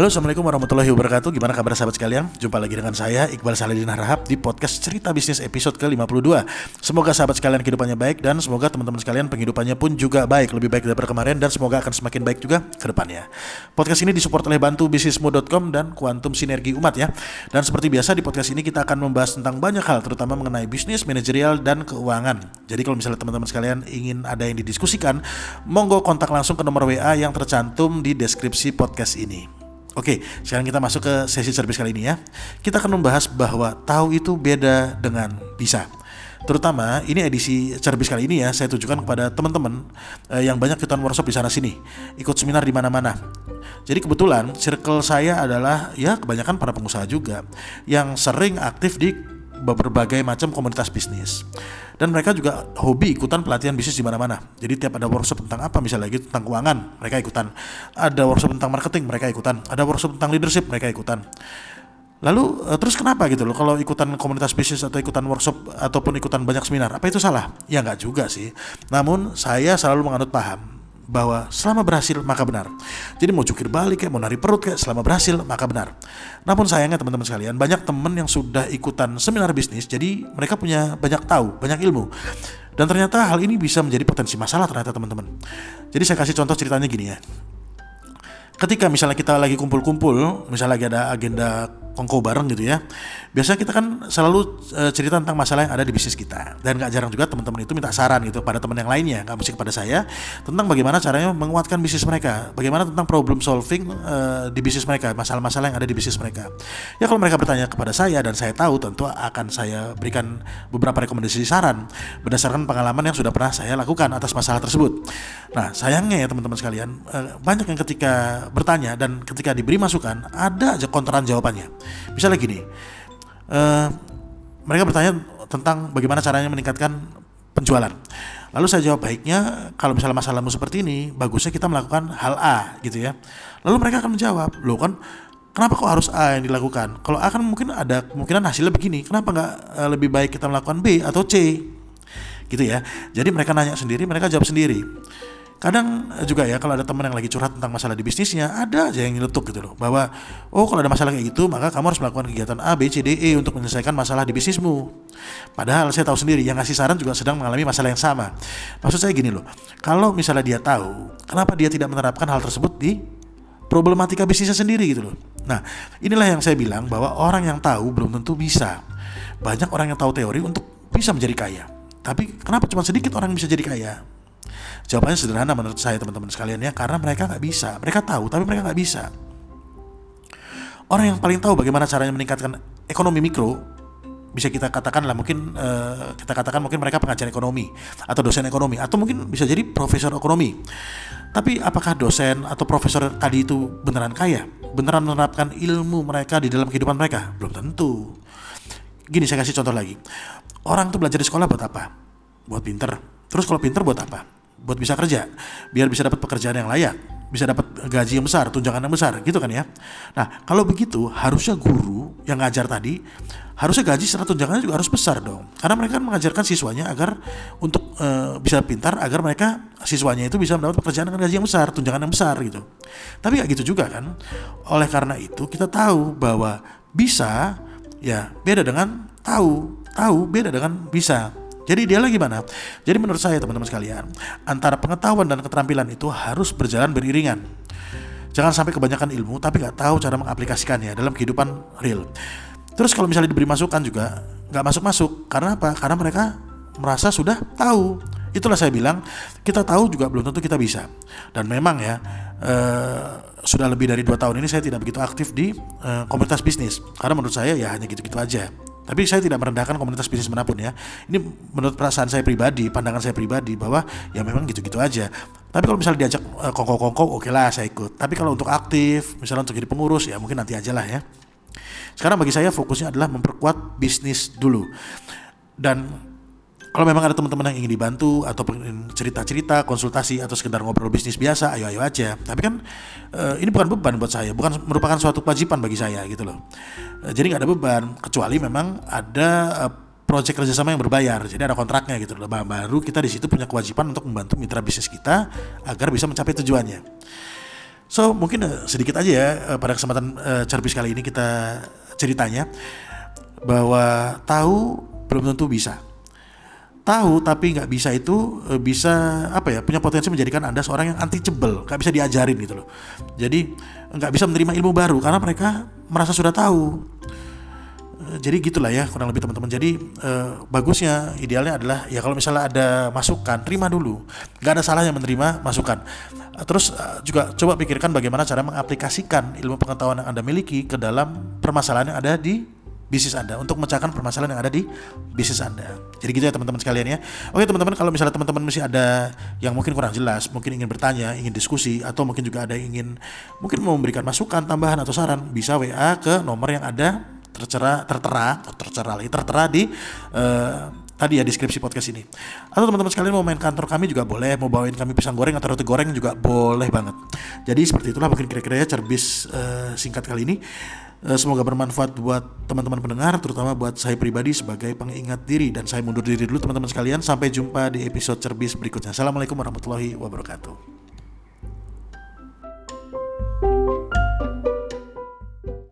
Halo Assalamualaikum warahmatullahi wabarakatuh. Gimana kabar sahabat sekalian? Jumpa lagi dengan saya Iqbal Saladin Harahap Di podcast Cerita Bisnis episode ke-52 Semoga sahabat sekalian kehidupannya baik Dan semoga teman-teman sekalian penghidupannya pun juga baik Lebih baik daripada kemarin Dan semoga akan semakin baik juga ke depannya. Podcast ini disupport oleh bantubisnismu.com Dan Kuantum Sinergi Umat ya. Dan seperti biasa di podcast ini kita akan membahas tentang banyak hal Terutama mengenai bisnis, manajerial, dan keuangan. Jadi kalau misalnya teman-teman sekalian ingin ada yang didiskusikan Monggo kontak langsung ke nomor WA yang tercantum di deskripsi podcast ini Oke, sekarang kita masuk ke sesi servis kali ini ya. Kita akan membahas bahwa tahu itu beda dengan bisa. Terutama ini edisi servis kali ini ya, saya tujukan kepada teman-teman eh, yang banyak ikutan workshop di sana sini, ikut seminar di mana-mana. Jadi kebetulan circle saya adalah ya kebanyakan para pengusaha juga yang sering aktif di berbagai macam komunitas bisnis dan mereka juga hobi ikutan pelatihan bisnis di mana-mana. Jadi tiap ada workshop tentang apa misalnya lagi tentang keuangan, mereka ikutan. Ada workshop tentang marketing, mereka ikutan. Ada workshop tentang leadership, mereka ikutan. Lalu uh, terus kenapa gitu loh kalau ikutan komunitas bisnis atau ikutan workshop ataupun ikutan banyak seminar, apa itu salah? Ya nggak juga sih. Namun saya selalu menganut paham bahwa selama berhasil maka benar. Jadi mau jukir balik kayak mau nari perut kayak selama berhasil maka benar. Namun sayangnya teman-teman sekalian banyak teman yang sudah ikutan seminar bisnis jadi mereka punya banyak tahu, banyak ilmu. Dan ternyata hal ini bisa menjadi potensi masalah ternyata teman-teman. Jadi saya kasih contoh ceritanya gini ya. Ketika misalnya kita lagi kumpul-kumpul, misalnya lagi ada agenda kongko bareng gitu ya. Biasanya kita kan selalu uh, cerita tentang masalah yang ada di bisnis kita dan nggak jarang juga teman-teman itu minta saran gitu pada teman yang lainnya, nggak mesti kepada saya tentang bagaimana caranya menguatkan bisnis mereka, bagaimana tentang problem solving uh, di bisnis mereka, masalah-masalah yang ada di bisnis mereka. Ya kalau mereka bertanya kepada saya dan saya tahu tentu akan saya berikan beberapa rekomendasi saran berdasarkan pengalaman yang sudah pernah saya lakukan atas masalah tersebut. Nah sayangnya ya teman-teman sekalian uh, banyak yang ketika bertanya dan ketika diberi masukan ada aja konteran jawabannya. Misalnya gini, uh, mereka bertanya tentang bagaimana caranya meningkatkan penjualan. Lalu saya jawab baiknya kalau misalnya masalahmu seperti ini, bagusnya kita melakukan hal A gitu ya. Lalu mereka akan menjawab, loh kan kenapa kok harus A yang dilakukan? Kalau A kan mungkin ada kemungkinan hasilnya begini, kenapa nggak uh, lebih baik kita melakukan B atau C? Gitu ya. Jadi mereka nanya sendiri, mereka jawab sendiri kadang juga ya kalau ada teman yang lagi curhat tentang masalah di bisnisnya ada aja yang nyeletuk gitu loh bahwa oh kalau ada masalah kayak gitu maka kamu harus melakukan kegiatan A B C D E untuk menyelesaikan masalah di bisnismu. Padahal saya tahu sendiri yang ngasih saran juga sedang mengalami masalah yang sama. Maksud saya gini loh kalau misalnya dia tahu kenapa dia tidak menerapkan hal tersebut di problematika bisnisnya sendiri gitu loh? Nah inilah yang saya bilang bahwa orang yang tahu belum tentu bisa. Banyak orang yang tahu teori untuk bisa menjadi kaya. Tapi kenapa cuma sedikit orang yang bisa jadi kaya Jawabannya sederhana menurut saya teman-teman sekalian ya, karena mereka nggak bisa. Mereka tahu, tapi mereka nggak bisa. Orang yang paling tahu bagaimana caranya meningkatkan ekonomi mikro bisa kita katakan lah mungkin uh, kita katakan mungkin mereka pengajar ekonomi atau dosen ekonomi atau mungkin bisa jadi profesor ekonomi. Tapi apakah dosen atau profesor tadi itu beneran kaya? Beneran menerapkan ilmu mereka di dalam kehidupan mereka? Belum tentu. Gini saya kasih contoh lagi. Orang tuh belajar di sekolah buat apa? Buat pinter. Terus kalau pinter buat apa? Buat bisa kerja, biar bisa dapat pekerjaan yang layak, bisa dapat gaji yang besar, tunjangan yang besar, gitu kan ya. Nah, kalau begitu harusnya guru yang ngajar tadi harusnya gaji serta tunjangannya juga harus besar dong. Karena mereka kan mengajarkan siswanya agar untuk e, bisa pintar agar mereka siswanya itu bisa mendapat pekerjaan dengan gaji yang besar, tunjangan yang besar gitu. Tapi gak gitu juga kan. Oleh karena itu kita tahu bahwa bisa ya beda dengan tahu, tahu beda dengan bisa. Jadi dia lagi mana? Jadi menurut saya teman-teman sekalian, antara pengetahuan dan keterampilan itu harus berjalan beriringan. Jangan sampai kebanyakan ilmu tapi nggak tahu cara mengaplikasikannya dalam kehidupan real. Terus kalau misalnya diberi masukan juga nggak masuk-masuk. Karena apa? Karena mereka merasa sudah tahu. Itulah saya bilang kita tahu juga belum tentu kita bisa. Dan memang ya uh, sudah lebih dari dua tahun ini saya tidak begitu aktif di uh, komunitas bisnis. Karena menurut saya ya hanya gitu-gitu aja. Tapi saya tidak merendahkan komunitas bisnis mana pun ya. Ini menurut perasaan saya pribadi, pandangan saya pribadi bahwa ya memang gitu-gitu aja. Tapi kalau misalnya diajak uh, kongko-kongko, oke okay lah saya ikut. Tapi kalau untuk aktif, misalnya untuk jadi pengurus ya mungkin nanti aja lah ya. Sekarang bagi saya fokusnya adalah memperkuat bisnis dulu. Dan kalau memang ada teman-teman yang ingin dibantu atau cerita-cerita, konsultasi atau sekedar ngobrol bisnis biasa, ayo-ayo aja. Tapi kan uh, ini bukan beban buat saya, bukan merupakan suatu kewajiban bagi saya gitu loh. Uh, jadi nggak ada beban, kecuali memang ada uh, proyek kerjasama yang berbayar, jadi ada kontraknya gitu loh. Baru kita di situ punya kewajiban untuk membantu mitra bisnis kita agar bisa mencapai tujuannya. So mungkin uh, sedikit aja ya uh, pada kesempatan uh, cerbis kali ini kita ceritanya bahwa tahu belum tentu bisa. Tahu tapi nggak bisa itu uh, bisa apa ya punya potensi menjadikan anda seorang yang anti cebel, nggak bisa diajarin gitu loh. Jadi nggak bisa menerima ilmu baru karena mereka merasa sudah tahu. Jadi gitulah ya kurang lebih teman-teman. Jadi uh, bagusnya idealnya adalah ya kalau misalnya ada masukan terima dulu. Nggak ada salahnya menerima masukan. Uh, terus juga coba pikirkan bagaimana cara mengaplikasikan ilmu pengetahuan yang anda miliki ke dalam permasalahan yang ada di bisnis Anda untuk memecahkan permasalahan yang ada di bisnis Anda. Jadi gitu ya teman-teman sekalian ya. Oke teman-teman kalau misalnya teman-teman masih ada yang mungkin kurang jelas, mungkin ingin bertanya, ingin diskusi atau mungkin juga ada yang ingin mungkin mau memberikan masukan, tambahan atau saran, bisa WA ke nomor yang ada tercera tertera tercera lagi tertera di uh, tadi ya deskripsi podcast ini. Atau teman-teman sekalian mau main kantor kami juga boleh, mau bawain kami pisang goreng atau roti goreng juga boleh banget. Jadi seperti itulah mungkin kira-kira ya cerbis uh, singkat kali ini. Uh, semoga bermanfaat buat teman-teman pendengar, terutama buat saya pribadi sebagai pengingat diri dan saya mundur diri dulu teman-teman sekalian. Sampai jumpa di episode cerbis berikutnya. Assalamualaikum warahmatullahi wabarakatuh.